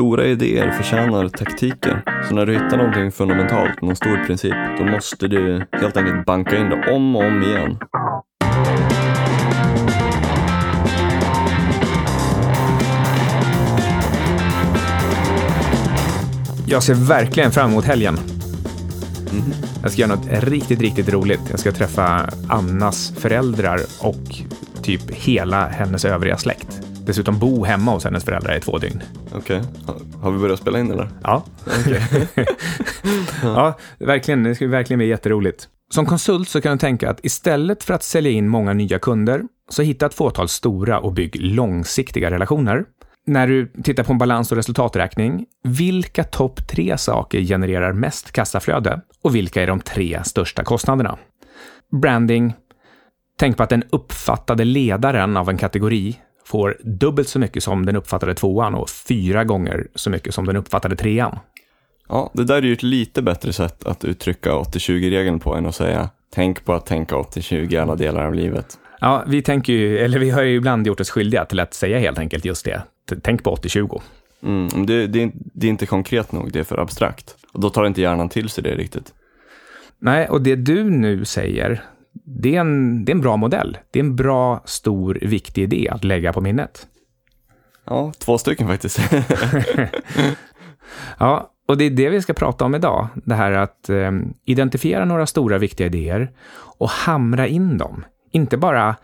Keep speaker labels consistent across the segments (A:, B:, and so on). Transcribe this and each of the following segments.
A: Stora idéer förtjänar taktiker. Så när du hittar någonting fundamentalt, någon stor princip, då måste du helt enkelt banka in det om och om igen.
B: Jag ser verkligen fram emot helgen. Jag ska göra något riktigt, riktigt roligt. Jag ska träffa Annas föräldrar och typ hela hennes övriga släkt. Dessutom bo hemma hos hennes föräldrar i två dygn.
A: Okej, ha- har vi börjat spela in eller?
B: Ja. ja, verkligen. Det ska verkligen bli jätteroligt. Som konsult så kan du tänka att istället för att sälja in många nya kunder, så hitta ett fåtal stora och bygg långsiktiga relationer. När du tittar på en balans och resultaträkning, vilka topp tre saker genererar mest kassaflöde och vilka är de tre största kostnaderna? Branding. Tänk på att den uppfattade ledaren av en kategori får dubbelt så mycket som den uppfattade tvåan och fyra gånger så mycket som den uppfattade trean.
A: Ja, det där är ju ett lite bättre sätt att uttrycka 80-20-regeln på än att säga tänk på att tänka 80-20 i alla delar av livet.
B: Ja, vi tänker ju, eller vi har ju ibland gjort oss skyldiga till att säga helt enkelt just det. Tänk på 80-20.
A: Mm, det, det, är- det är inte konkret nog, det är för abstrakt. Och då tar inte hjärnan till sig det riktigt.
B: Nej, och det du nu säger, det är, en, det är en bra modell. Det är en bra, stor, viktig idé att lägga på minnet.
A: Ja, två stycken faktiskt.
B: Ja, och det är det vi ska prata om idag. Det här att eh, identifiera några stora, viktiga idéer och hamra in dem. Inte bara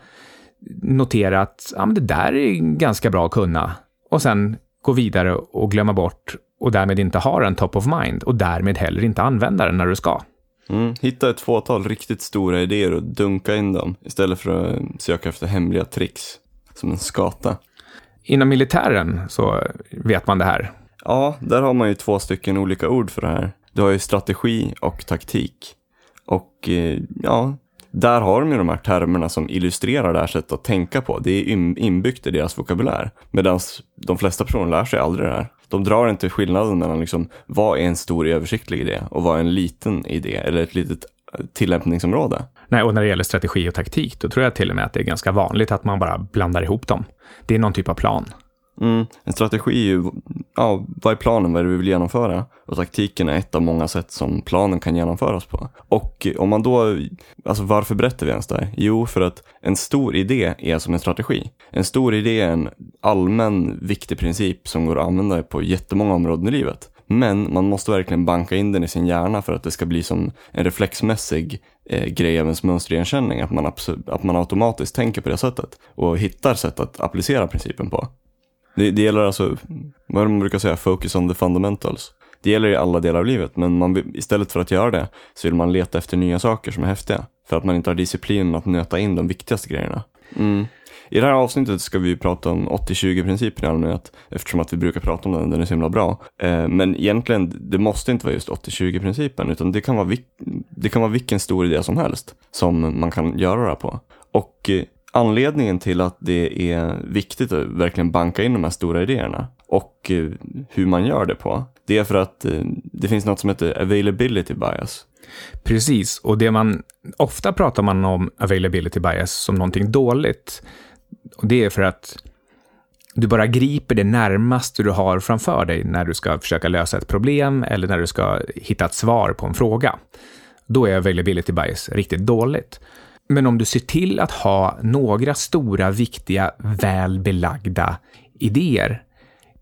B: notera att ja, men det där är ganska bra att kunna och sen gå vidare och glömma bort och därmed inte ha den top of mind och därmed heller inte använda den när du ska.
A: Mm, hitta ett fåtal riktigt stora idéer och dunka in dem istället för att söka efter hemliga tricks som en skata.
B: Inom militären så vet man det här.
A: Ja, där har man ju två stycken olika ord för det här. Du har ju strategi och taktik. Och eh, ja, där har de ju de här termerna som illustrerar det här sättet att tänka på. Det är inbyggt i deras vokabulär. Medan de flesta personer lär sig aldrig det här. De drar inte skillnaden mellan liksom, vad är en stor översiktlig idé och vad är en liten idé eller ett litet eh, tillämpningsområde.
B: Nej, och när det gäller strategi och taktik, då tror jag till och med att det är ganska vanligt att man bara blandar ihop dem. Det är någon typ av plan.
A: Mm, en strategi är ju, ja, vad är planen, vad är det vi vill genomföra? Och taktiken är ett av många sätt som planen kan genomföras på. Och om man då, alltså varför berättar vi ens det här? Jo, för att en stor idé är som en strategi. En stor idé är en allmän viktig princip som går att använda på jättemånga områden i livet. Men man måste verkligen banka in den i sin hjärna för att det ska bli som en reflexmässig eh, grej av ens mönsterigenkänning, att man, att man automatiskt tänker på det sättet och hittar sätt att applicera principen på. Det, det gäller alltså, vad man brukar säga, focus on the fundamentals. Det gäller i alla delar av livet, men man, istället för att göra det så vill man leta efter nya saker som är häftiga. För att man inte har disciplinen att nöta in de viktigaste grejerna. Mm. I det här avsnittet ska vi prata om 80-20-principen i allmänhet, eftersom att vi brukar prata om den, den är så himla bra. Eh, men egentligen, det måste inte vara just 80-20-principen, utan det kan, vara det kan vara vilken stor idé som helst som man kan göra det här på. Och eh, anledningen till att det är viktigt att verkligen banka in de här stora idéerna och eh, hur man gör det på, det är för att eh, det finns något som heter availability bias.
B: Precis, och det man ofta pratar man om availability bias som någonting dåligt. Och det är för att du bara griper det närmaste du har framför dig när du ska försöka lösa ett problem eller när du ska hitta ett svar på en fråga. Då är availability bias riktigt dåligt. Men om du ser till att ha några stora, viktiga, väl belagda idéer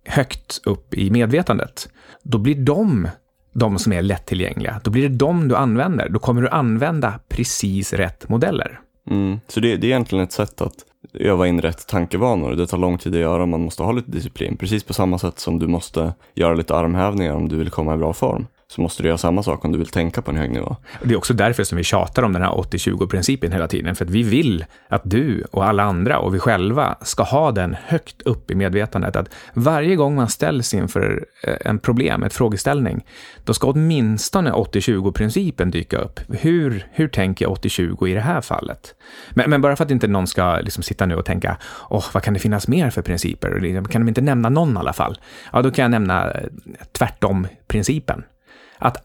B: högt upp i medvetandet, då blir de de som är lättillgängliga. Då blir det de du använder. Då kommer du använda precis rätt modeller.
A: Mm. Så det, det är egentligen ett sätt att öva in rätt tankevanor. Det tar lång tid att göra, man måste ha lite disciplin. Precis på samma sätt som du måste göra lite armhävningar om du vill komma i bra form. Så måste du göra samma sak om du vill tänka på en hög nivå.
B: Det är också därför som vi tjatar om den här 80-20-principen hela tiden, för att vi vill att du och alla andra och vi själva ska ha den högt upp i medvetandet, att varje gång man ställs inför eh, en problem, ett frågeställning, då ska åtminstone 80-20-principen dyka upp. Hur, hur tänker jag 80-20 i det här fallet? Men, men bara för att inte någon ska liksom sitta nu och tänka, åh, vad kan det finnas mer för principer? Kan de inte nämna någon i alla fall? Ja, då kan jag nämna eh, tvärtom-principen. Att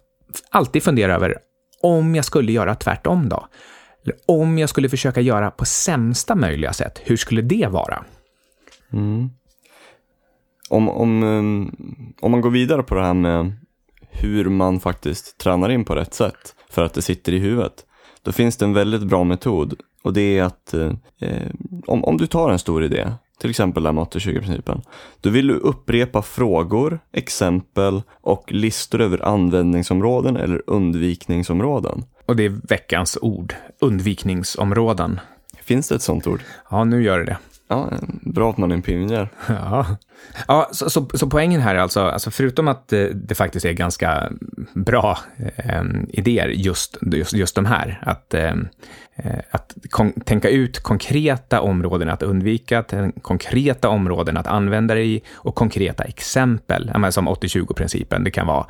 B: alltid fundera över om jag skulle göra tvärtom då? Eller om jag skulle försöka göra på sämsta möjliga sätt, hur skulle det vara? Mm.
A: Om, om, ehm, om man går vidare på det här med hur man faktiskt tränar in på rätt sätt för att det sitter i huvudet. Då finns det en väldigt bra metod och det är att eh, eh om, om du tar en stor idé, till exempel med 80-20-principen, då vill du upprepa frågor, exempel och listor över användningsområden eller undvikningsområden.
B: Och det är veckans ord, undvikningsområden.
A: Finns det ett sånt ord?
B: Ja, nu gör det det.
A: Ja, bra att man är en pionjär.
B: Ja, ja så, så, så, poängen här är alltså, alltså förutom att det, det faktiskt är ganska bra eh, idéer, just, just, just de här, att, ehm, eh, att kon, tänka ut konkreta områden att undvika, konkreta områden att använda det i och konkreta exempel, som 80-20-principen, det kan vara,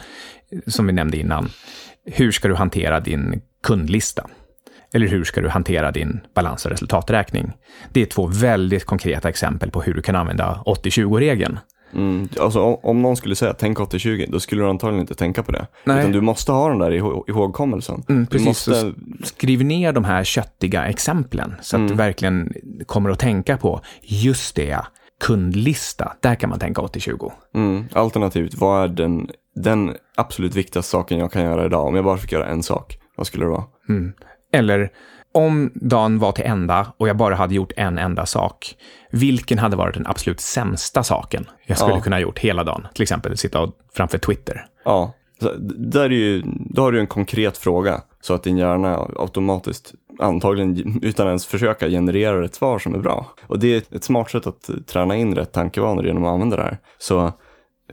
B: som vi nämnde innan, hur ska du hantera din kundlista? Eller hur ska du hantera din balans och resultaträkning? Det är två väldigt konkreta exempel på hur du kan använda 80-20-regeln.
A: Mm, alltså om någon skulle säga tänk 80-20, då skulle du antagligen inte tänka på det. Nej. Utan du måste ha den där ihågkommelsen.
B: Mm, precis, måste... skriv ner de här köttiga exemplen så att mm. du verkligen kommer att tänka på just det, kundlista, där kan man tänka 80-20.
A: Mm, alternativt, vad är den, den absolut viktigaste saken jag kan göra idag? Om jag bara fick göra en sak, vad skulle det vara?
B: Mm. Eller om dagen var till ända och jag bara hade gjort en enda sak, vilken hade varit den absolut sämsta saken jag skulle ja. kunna ha gjort hela dagen? Till exempel sitta framför Twitter.
A: Ja, där är ju, då har du en konkret fråga så att din hjärna automatiskt, antagligen utan ens försöka, genererar ett svar som är bra. Och det är ett smart sätt att träna in rätt tankevanor genom att använda det här. Så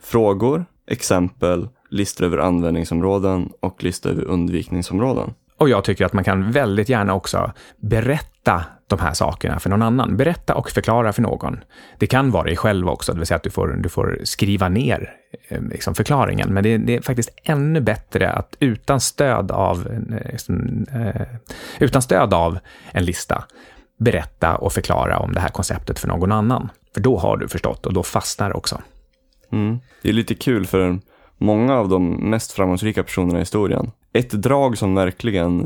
A: frågor, exempel, listor över användningsområden och listor över undvikningsområden.
B: Och jag tycker att man kan väldigt gärna också berätta de här sakerna för någon annan. Berätta och förklara för någon. Det kan vara dig själv också, det vill säga att du får, du får skriva ner eh, liksom, förklaringen. Men det, det, är faktiskt ännu bättre att utan stöd av, eh, liksom, eh, utan stöd av en lista berätta och förklara om det här konceptet för någon annan. För då har du förstått och då fastnar det också.
A: Mm. Det är lite kul för många av de mest framgångsrika personerna i historien ett drag som verkligen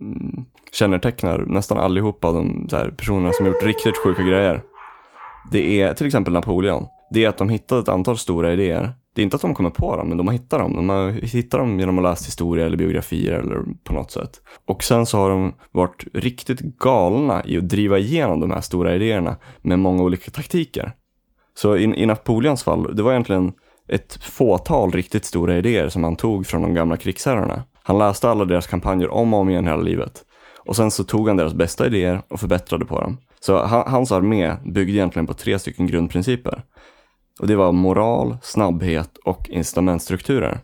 A: mm, kännetecknar nästan allihopa av de här personerna som gjort riktigt sjuka grejer. Det är till exempel Napoleon. Det är att de hittade ett antal stora idéer. Det är inte att de kommer på dem, men de har hittat dem. De har hittat dem genom att läsa historia eller biografier eller på något sätt. Och sen så har de varit riktigt galna i att driva igenom de här stora idéerna med många olika taktiker. Så i, i Napoleons fall, det var egentligen ett fåtal riktigt stora idéer som han tog från de gamla krigsherrarna. Han läste alla deras kampanjer om och om igen hela livet. Och sen så tog han deras bästa idéer och förbättrade på dem. Så hans armé byggde egentligen på tre stycken grundprinciper. Och det var moral, snabbhet och incitamentstrukturer.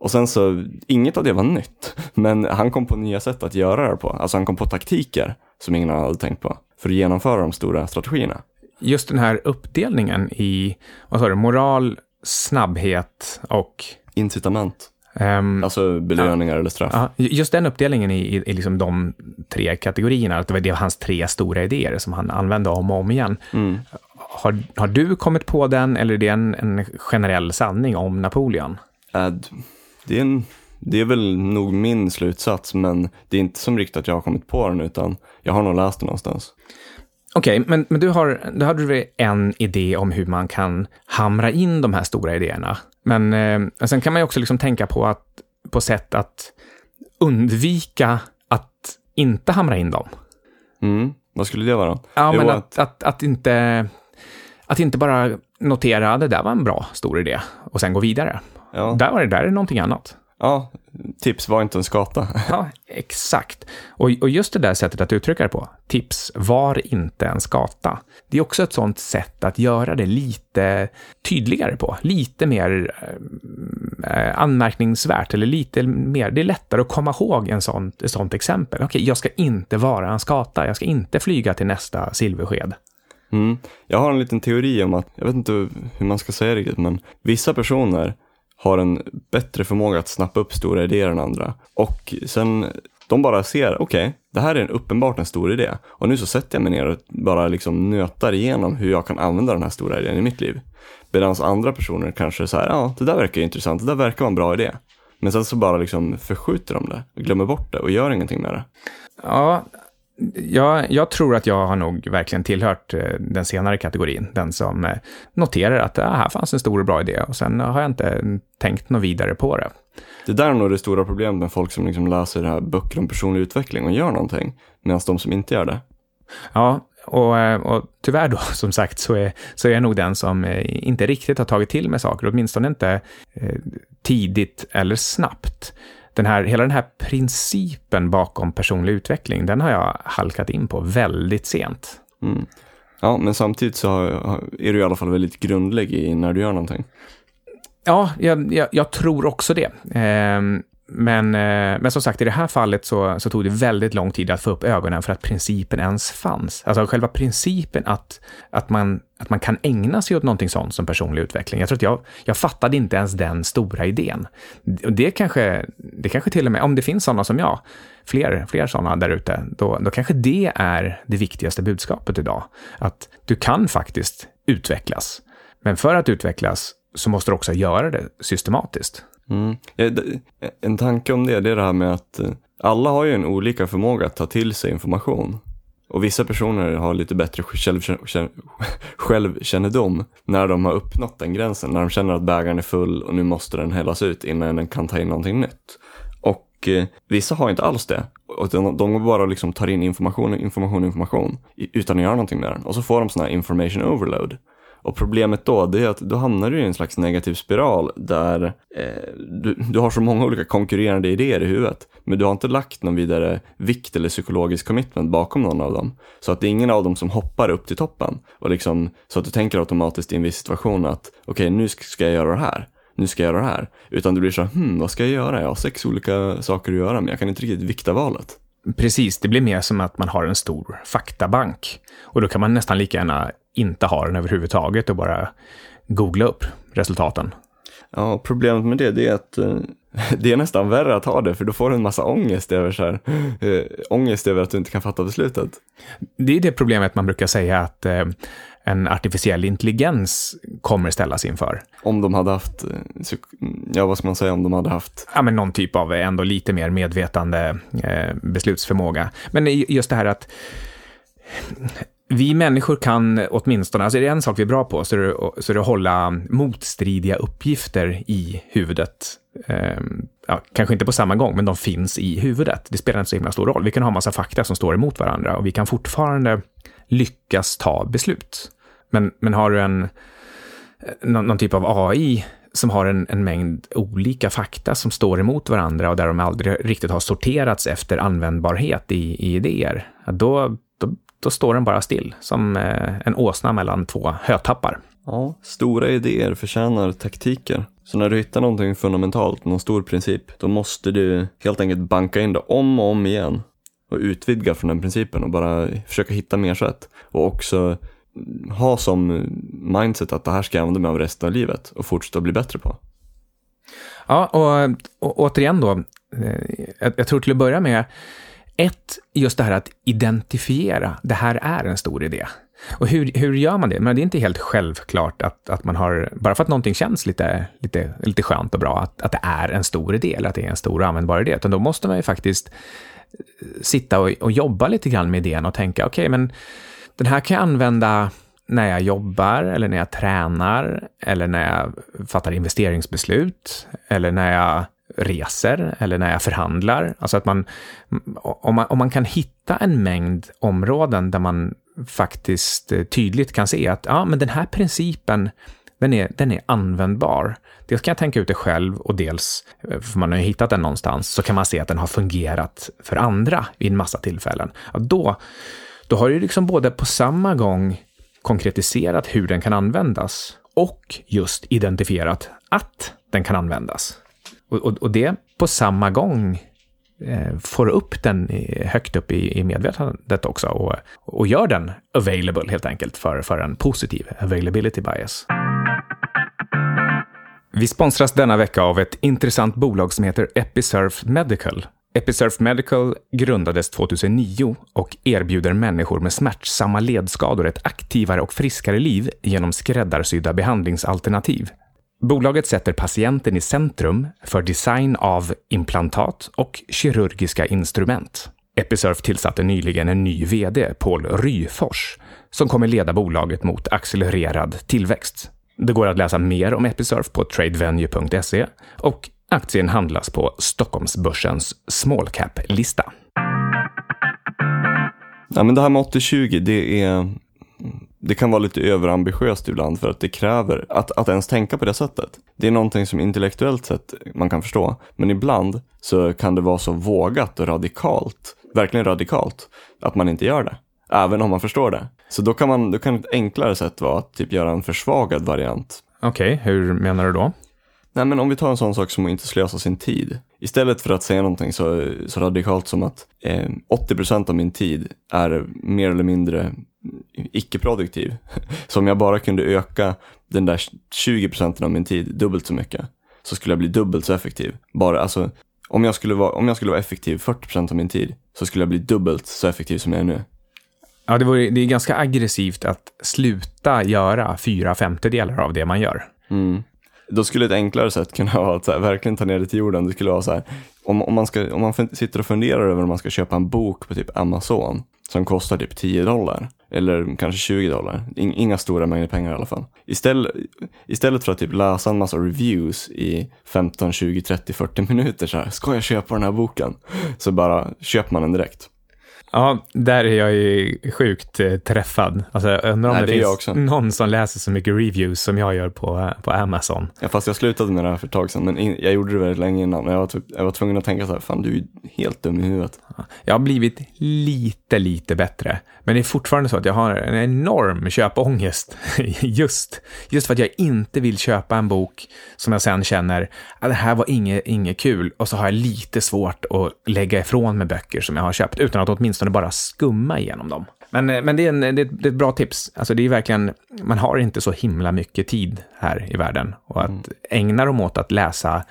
A: Och sen så, inget av det var nytt, men han kom på nya sätt att göra det på. Alltså han kom på taktiker som ingen hade tänkt på för att genomföra de stora strategierna.
B: Just den här uppdelningen i, vad sa du, moral, snabbhet och...
A: Incitament. Um, alltså belöningar ja, eller straff. Ja,
B: just den uppdelningen i, i, i liksom de tre kategorierna, att det var det hans tre stora idéer som han använde om och om igen. Mm. Har, har du kommit på den eller är det en, en generell sanning om Napoleon?
A: Äh, det, är en, det är väl nog min slutsats, men det är inte som riktigt att jag har kommit på den, utan jag har nog läst den någonstans.
B: Okej, okay, men, men du har, du hade en idé om hur man kan hamra in de här stora idéerna. Men eh, sen kan man ju också liksom tänka på, att, på sätt att undvika att inte hamra in dem.
A: Mm. Vad skulle det vara?
B: Ja, jo, men att, att, att, inte, att inte bara notera att det där var en bra stor idé och sen gå vidare. Ja. Där var det där är någonting annat.
A: Ja, tips var inte en skata.
B: ja, exakt. Och, och just det där sättet att uttrycka det på, tips var inte en skata. Det är också ett sånt sätt att göra det lite tydligare på, lite mer eh, anmärkningsvärt eller lite mer, det är lättare att komma ihåg en sånt, ett sånt exempel. Okej, jag ska inte vara en skata, jag ska inte flyga till nästa silversked.
A: Mm. Jag har en liten teori om att, jag vet inte hur man ska säga det men vissa personer har en bättre förmåga att snappa upp stora idéer än andra. Och sen de bara ser, okej, okay, det här är en uppenbart en stor idé. Och nu så sätter jag mig ner och bara liksom nötar igenom hur jag kan använda den här stora idén i mitt liv. Medan andra personer kanske så här, ja, det där verkar intressant, det där verkar vara en bra idé. Men sen så bara liksom förskjuter de det, glömmer bort det och gör ingenting med det.
B: Ja, Ja, jag tror att jag har nog verkligen tillhört eh, den senare kategorin. Den som eh, noterar att ah, här fanns en stor och bra idé och sen har jag inte tänkt något vidare på det.
A: Det där är nog det stora problemet med folk som liksom läser här böcker om personlig utveckling och gör någonting, medan de som inte gör det.
B: Ja, och, eh, och tyvärr då, som sagt, så är, så är jag nog den som inte riktigt har tagit till mig saker, åtminstone inte eh, tidigt eller snabbt den här, hela den här principen bakom personlig utveckling, den har jag halkat in på väldigt sent.
A: Mm. Ja, men samtidigt så är du i alla fall väldigt grundlägg i när du gör någonting.
B: Ja, jag, jag, jag tror också det. Eh, men, eh, men som sagt, i det här fallet så, så tog det väldigt lång tid att få upp ögonen för att principen ens fanns. Alltså själva principen att, att, man, att man kan ägna sig åt någonting sånt som personlig utveckling. Jag tror att jag, jag fattade inte ens den stora idén. Det kanske, det kanske till och med, om det finns sådana som jag, fler, fler sådana där ute, då, då kanske det är det viktigaste budskapet idag. Att du kan faktiskt utvecklas. Men för att utvecklas så måste du också göra det systematiskt.
A: Mm. En tanke om det, det är det här med att eh, alla har ju en olika förmåga att ta till sig information. Och vissa personer har lite bättre självkännedom när de har uppnått den gränsen, när de känner att bägaren är full och nu måste den hällas ut innan den kan ta in någonting nytt. Och eh, vissa har inte alls det. utan de, de bara liksom tar in information, information, information utan att göra någonting med den. Och så får de sån här information overload. Och problemet då, det är att då hamnar du i en slags negativ spiral där eh, du, du har så många olika konkurrerande idéer i huvudet, men du har inte lagt någon vidare vikt eller psykologisk commitment bakom någon av dem. Så att det är ingen av dem som hoppar upp till toppen. Och liksom, så att du tänker automatiskt i en viss situation att okej, okay, nu ska jag göra det här nu ska jag göra det här. Utan du blir så här, hmm, vad ska jag göra? Jag har sex olika saker att göra, men jag kan inte riktigt vikta valet.
B: Precis, det blir mer som att man har en stor faktabank. Och då kan man nästan lika gärna inte ha den överhuvudtaget och bara googla upp resultaten.
A: Ja, problemet med det, det är att uh, det är nästan värre att ha det, för då får du en massa ångest över, så här, uh, ångest över att du inte kan fatta beslutet.
B: Det är det problemet man brukar säga att uh, en artificiell intelligens kommer ställas inför.
A: Om de hade haft, ja vad ska man säga, om de hade haft?
B: Ja, men någon typ av ändå lite mer medvetande eh, beslutsförmåga. Men just det här att vi människor kan åtminstone, alltså är det en sak vi är bra på, så är det, så är det att hålla motstridiga uppgifter i huvudet. Eh, ja, kanske inte på samma gång, men de finns i huvudet. Det spelar inte så himla stor roll. Vi kan ha massa fakta som står emot varandra och vi kan fortfarande lyckas ta beslut. Men, men har du en, eh, någon, någon typ av AI som har en, en, mängd olika fakta som står emot varandra och där de aldrig riktigt har sorterats efter användbarhet i, i idéer, då, då, då står den bara still, som eh, en åsna mellan två hötappar.
A: Ja, stora idéer förtjänar taktiker. Så när du hittar någonting fundamentalt, någon stor princip, då måste du helt enkelt banka in det om och om igen och utvidga från den principen och bara försöka hitta mer sätt. Och också ha som mindset att det här ska jag använda mig av resten av livet och fortsätta bli bättre på.
B: Ja, och, och återigen då, eh, jag, jag tror till att börja med, ett, just det här att identifiera, det här är en stor idé. Och hur, hur gör man det? Men det är inte helt självklart att, att man har, bara för att någonting känns lite, lite, lite skönt och bra, att, att det är en stor idé eller att det är en stor och användbar idé, utan då måste man ju faktiskt eh, sitta och, och jobba lite grann med idén och tänka, okej, okay, men den här kan jag använda när jag jobbar eller när jag tränar eller när jag fattar investeringsbeslut eller när jag reser eller när jag förhandlar. Alltså att man om, man, om man kan hitta en mängd områden där man faktiskt eh, tydligt kan se att ja, men den här principen, den är, den är användbar. Dels kan jag tänka ut det själv och dels, eh, för man har ju hittat den någonstans, så kan man se att den har fungerat för andra vid en massa tillfällen. Ja, då, då har du liksom både på samma gång konkretiserat hur den kan användas och just identifierat att den kan användas. Och, och, och det på samma gång eh, får upp den högt upp i, i medvetandet också och, och gör den available helt enkelt för, för en positiv availability bias. Vi sponsras denna vecka av ett intressant bolag som heter Episurf Medical Episurf Medical grundades 2009 och erbjuder människor med smärtsamma ledskador ett aktivare och friskare liv genom skräddarsydda behandlingsalternativ. Bolaget sätter patienten i centrum för design av implantat och kirurgiska instrument. Episurf tillsatte nyligen en ny VD, Paul Ryfors, som kommer leda bolaget mot accelererad tillväxt. Det går att läsa mer om Episurf på tradevenue.se och aktien handlas på Stockholmsbörsens small cap-lista.
A: Ja, men det här med 80-20, det är det kan vara lite överambitiöst ibland för att det kräver att, att ens tänka på det sättet. Det är någonting som intellektuellt sett man kan förstå, men ibland så kan det vara så vågat och radikalt, verkligen radikalt, att man inte gör det. Även om man förstår det. Så då kan, man, då kan ett enklare sätt vara att typ göra en försvagad variant.
B: Okej, okay, hur menar du då?
A: Nej men om vi tar en sån sak som att inte slösa sin tid. Istället för att säga någonting så, så radikalt som att eh, 80% av min tid är mer eller mindre icke-produktiv. Så om jag bara kunde öka den där 20% av min tid dubbelt så mycket så skulle jag bli dubbelt så effektiv. Bara, alltså, om, jag skulle vara, om jag skulle vara effektiv 40% av min tid så skulle jag bli dubbelt så effektiv som jag är nu.
B: Ja, det, vore, det är ganska aggressivt att sluta göra fyra femtedelar av det man gör.
A: Mm. Då skulle ett enklare sätt kunna vara att här, verkligen ta ner det till jorden. Det skulle vara så här, om, om, man ska, om man sitter och funderar över om man ska köpa en bok på typ Amazon som kostar typ 10 dollar eller kanske 20 dollar. Inga stora mängder pengar i alla fall. Istället, istället för att typ läsa en massa reviews i 15, 20, 30, 40 minuter så här, ska jag köpa den här boken? Så bara köper man den direkt.
B: Ja, där är jag ju sjukt eh, träffad. Alltså, jag undrar om Nej, det, det finns någon som läser så mycket reviews som jag gör på, på Amazon.
A: Ja, fast jag slutade med det här för ett tag sedan, men in, jag gjorde det väldigt länge innan. Jag var, typ, jag var tvungen att tänka så här, fan du är helt dum i huvudet.
B: Jag har blivit lite, lite bättre. Men det är fortfarande så att jag har en enorm köpångest. just, just för att jag inte vill köpa en bok som jag sen känner, att ah, det här var inget, inget kul. Och så har jag lite svårt att lägga ifrån mig böcker som jag har köpt, utan att åtminstone åtminstone bara skumma igenom dem. Men, eh, men det, är en, det, är ett bra tips. Alltså det är verkligen, man har inte så himla mycket tid här i världen. Och att mm. ägna dem åt att läsa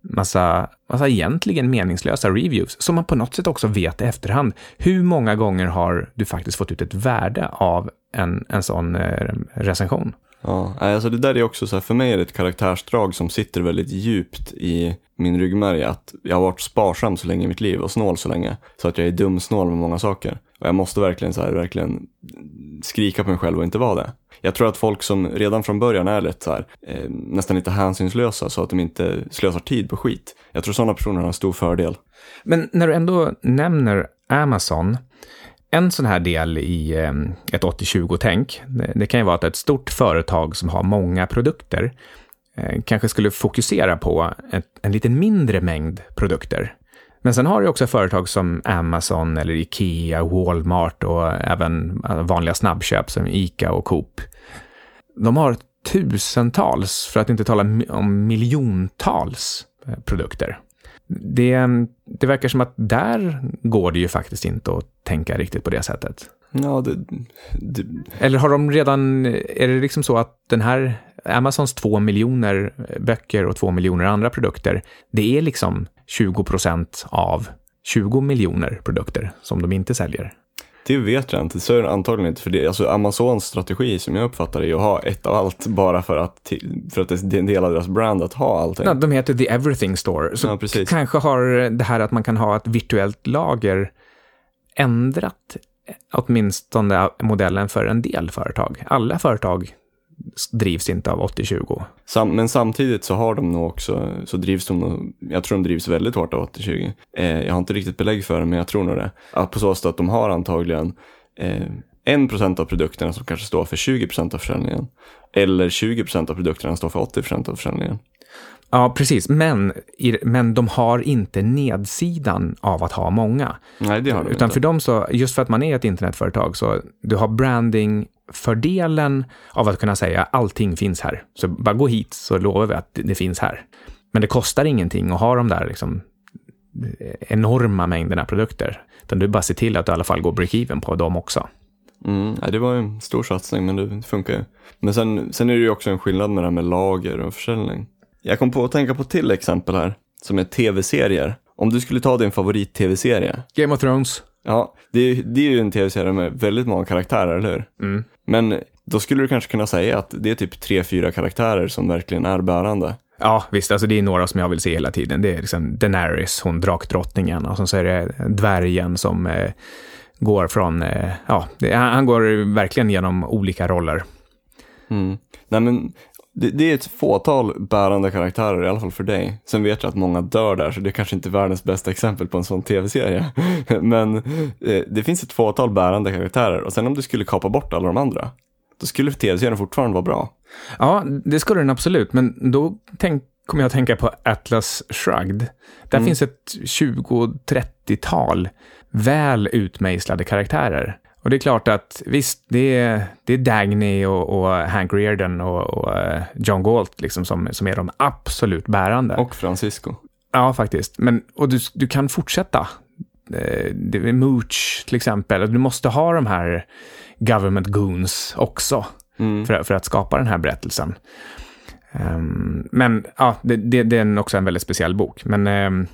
B: massa, massa egentligen meningslösa reviews, som man på något sätt också vet i efterhand. Hur många gånger har du faktiskt fått ut ett värde av en, en sån eh, recension?
A: Ja, alltså det där är också så här, för mig är det ett karaktärsdrag som sitter väldigt djupt i min ryggmärg att jag har varit sparsam så länge i mitt liv och snål så länge. Så att jag är dumsnål med många saker. Och jag måste verkligen, så här, verkligen skrika på mig själv och inte vara det. Jag tror att folk som redan från början är lite så här, eh, nästan lite hänsynslösa så att de inte slösar tid på skit. Jag tror sådana personer har en stor fördel.
B: Men när du ändå nämner Amazon, en sån här del i eh, ett 80-20-tänk, det, kan ju vara att ett stort företag som har många produkter eh, kanske skulle fokusera på ett, en lite mindre mängd produkter. Men sen har du också företag som Amazon eller Ikea, Walmart och även eh, vanliga snabbköp som Ica och Coop. De har tusentals, för att inte tala om miljontals produkter. Det, det verkar som att där går det ju faktiskt inte att tänka riktigt på det sättet.
A: Ja, det, det...
B: Eller har de redan, är det liksom så att den här Amazons två miljoner böcker och två miljoner andra produkter, det är liksom 20 procent av 20 miljoner produkter som de inte säljer.
A: Det vet jag inte, så är det antagligen inte. För det, alltså Amazons strategi som jag uppfattar det är att ha ett av allt bara för att, för att det är en del av deras brand att ha allting.
B: Ja, de heter The Everything Store. Så ja, kanske har det här att man kan ha ett virtuellt lager ändrat åtminstone modellen för en del företag. Alla företag drivs inte av 80-20.
A: Sam, men samtidigt så har de nog också, så drivs de nog, jag tror de drivs väldigt hårt av 80-20. Eh, jag har inte riktigt belägg för det, men jag tror nog det. Att på så sätt att de har antagligen eh, 1% av produkterna som kanske står för 20% av försäljningen. Eller 20% av produkterna står för 80% av försäljningen.
B: Ja, precis. Men, men de har inte nedsidan av att ha många.
A: Nej, det har de
B: Utan
A: inte.
B: för dem så, just för att man är ett internetföretag, så du har branding-fördelen av att kunna säga allting finns här. Så bara gå hit så lovar vi att det finns här. Men det kostar ingenting att ha de där liksom enorma mängderna produkter. Utan du bara ser till att du i alla fall går break-even på dem också.
A: Mm, det var en stor satsning, men det funkar ju. Men sen, sen är det ju också en skillnad med det här med lager och försäljning. Jag kom på att tänka på till exempel här, som är tv-serier. Om du skulle ta din favorit-tv-serie.
B: Game of Thrones.
A: Ja, det är, det är ju en tv-serie med väldigt många karaktärer, eller hur?
B: Mm.
A: Men då skulle du kanske kunna säga att det är typ tre, fyra karaktärer som verkligen är bärande.
B: Ja, visst, alltså det är några som jag vill se hela tiden. Det är liksom Daenerys, hon drakdrottningen, och så är det dvärgen som eh, går från, eh, ja, det, han går verkligen genom olika roller.
A: Mm. Nej men det, det, är ett fåtal bärande karaktärer, i alla fall för dig. Sen vet jag att många dör där, så det är kanske inte är världens bästa exempel på en sån tv-serie. Men eh, det finns ett fåtal bärande karaktärer och sen om du skulle kapa bort alla de andra, då skulle tv-serien fortfarande vara bra.
B: Ja, det skulle den absolut, men då tänk, kommer jag att tänka på Atlas Shrugged. Där mm. finns ett 20-30-tal väl utmejslade karaktärer. Och det är klart att visst, det är, det är Dagny och, och Hank Reardon och, och, eh, John Galt liksom som, som är de absolut bärande.
A: Och Francisco.
B: Ja, faktiskt. Men, och du, du kan fortsätta. Eh, det är Mooch till exempel. Du måste ha de här government goons också mm. för, för att skapa den här berättelsen. Um, men ja, det, det, det, är också en väldigt speciell bok. Men um,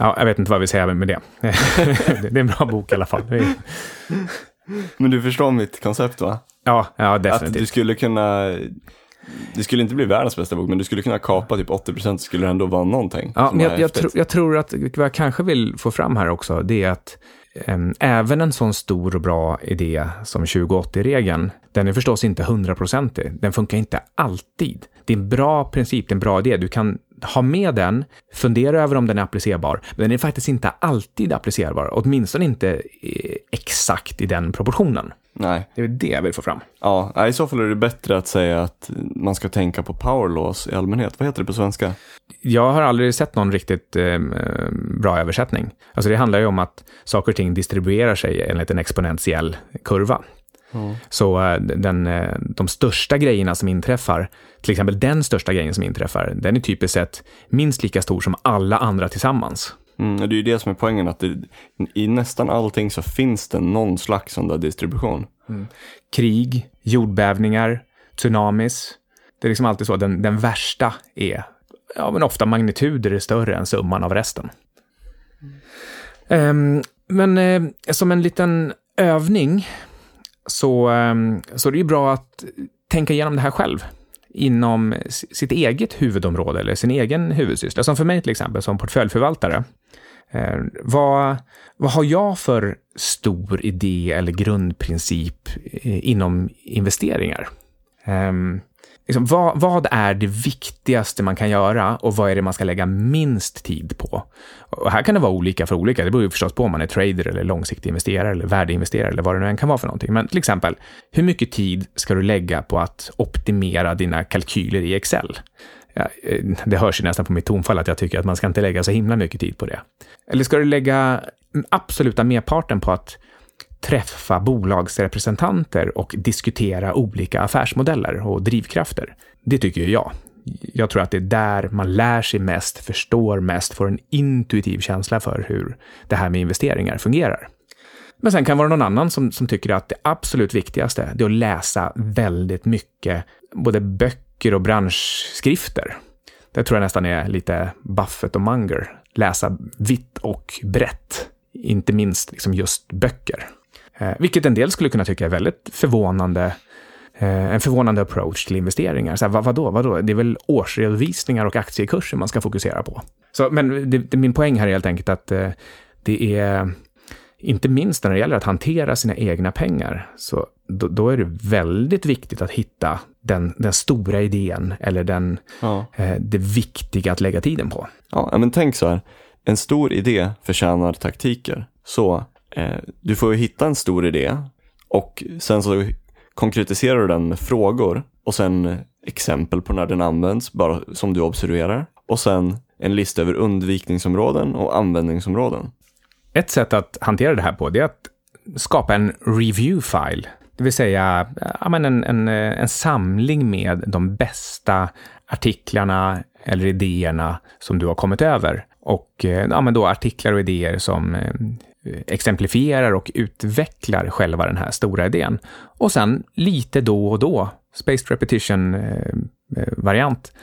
B: ja, jag vet inte vad vi säger med det. det är en bra bok i alla fall.
A: Men du förstår mitt koncept va?
B: Ja, ja definitivt.
A: Att du skulle kunna det skulle inte bli världens bästa bok, men du skulle kunna kapa typ 80% skulle det ändå vara någonting.
B: Ja, men jag, jag, tro, jag, tror att vad jag kanske vill få fram här också, det är att äm, även en sån stor och bra idé som 2080-regeln, den är förstås inte hundraprocentig. Den funkar inte alltid. Det är en bra princip, det är en bra idé. Du kan ha med den, fundera över om den är applicerbar, men den är faktiskt inte alltid applicerbar, åtminstone inte eh, exakt i den proportionen.
A: Nej.
B: Det är det jag vill få fram.
A: Ja, i så fall är det bättre att säga att man ska tänka på power laws i allmänhet. Vad heter det på svenska?
B: Jag har aldrig sett någon riktigt eh, bra översättning. Alltså det handlar ju om att saker och ting distribuerar sig enligt en exponentiell kurva. Mm. Så eh, den, eh, de största grejerna som inträffar, till exempel den största grejen som inträffar, den är typiskt sett minst lika stor som alla andra tillsammans.
A: Mm, det är ju det som är poängen, att det, i nästan allting så finns det någon slags sån där distribution. Mm.
B: Krig, jordbävningar, tsunamis. Det är liksom alltid så, den, den värsta är, ja men ofta magnituder är större än summan av resten. Mm. Um, men eh, som en liten övning så, ehm, så är det ju bra att tänka igenom det här själv inom sitt eget huvudområde eller sin egen huvudsyssla. Som för mig till exempel som portföljförvaltare. Eh, vad, vad har jag för stor idé eller grundprincip eh, inom investeringar? Ehm, liksom, vad, vad, är det viktigaste man kan göra och vad är det man ska lägga minst tid på? Och här kan det vara olika för olika. Det beror ju förstås på om man är trader eller långsiktig investerare eller värdeinvesterare eller vad det nu än kan vara för någonting. Men till exempel, hur mycket tid ska du lägga på att optimera dina kalkyler i Excel? Ja, eh, det hörs ju nästan på mitt tonfall att jag tycker att man ska inte lägga så himla mycket tid på det. Eller ska du lägga absoluta merparten på att träffa bolagsrepresentanter och diskutera olika affärsmodeller och drivkrafter? Det tycker jag. Jag tror att det är där man lär sig mest, förstår mest, får en intuitiv känsla för hur det här med investeringar fungerar. Men sen kan det vara någon annan som, som tycker att det absolut viktigaste är att läsa väldigt mycket, både böcker böcker och branschskrifter. Det tror jag nästan är lite Buffett och Munger. Läsa vitt och brett. Inte minst liksom just böcker. Eh, vilket en del skulle kunna tycka är väldigt förvånande. Eh, en förvånande approach till investeringar. Så här, vad, vadå, vadå? Det är väl årsredovisningar och aktiekurser man ska fokusera på. Så, men det, det, min poäng här är helt enkelt att eh, det är inte minst när det gäller att hantera sina egna pengar, så då, då är det väldigt viktigt att hitta den, den stora idén eller den, ja. eh, det viktiga att lägga tiden på.
A: Ja, men tänk så här, en stor idé förtjänar taktiker. Så Eh, du får ju hitta en stor idé och sen så konkretiserar du den med frågor och sen exempel på när den används, bara som du observerar. Och sen en lista över undvikningsområden och användningsområden.
B: Ett sätt att hantera det här på är att skapa en review-file. Det vill säga ja, en, en, eh, en samling med de bästa artiklarna eller idéerna som du har kommit över. Och eh, ja, men då artiklar och idéer som exemplifierar och utvecklar själva den här stora idén. Och sen lite då och då, spaced repetition-variant, eh,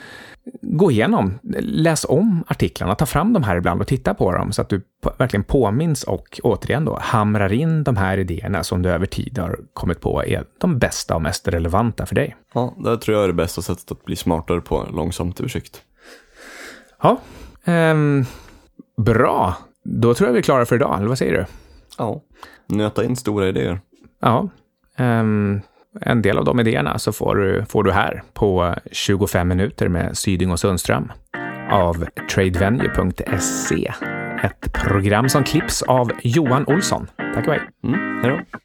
B: gå igenom, läs om artiklarna, ta fram de här ibland och titta på dem så att du verkligen påminns och återigen då hamrar in de här idéerna som du över tid har kommit på är de bästa och mest relevanta för dig.
A: Ja, det tror jag är det bästa sättet att bli smartare på långsamt över sikt.
B: Ja, ehm, bra. Då tror jag vi är klara för idag, eller vad säger du?
A: Ja, nöta in stora idéer.
B: Ja, ehm, en del av de idéerna så får du, får du här på 25 minuter med Syding och Sundström av tradevenue.se. Ett program som klipps av Johan Olsson. Tack och hej.
A: Mm, hej då.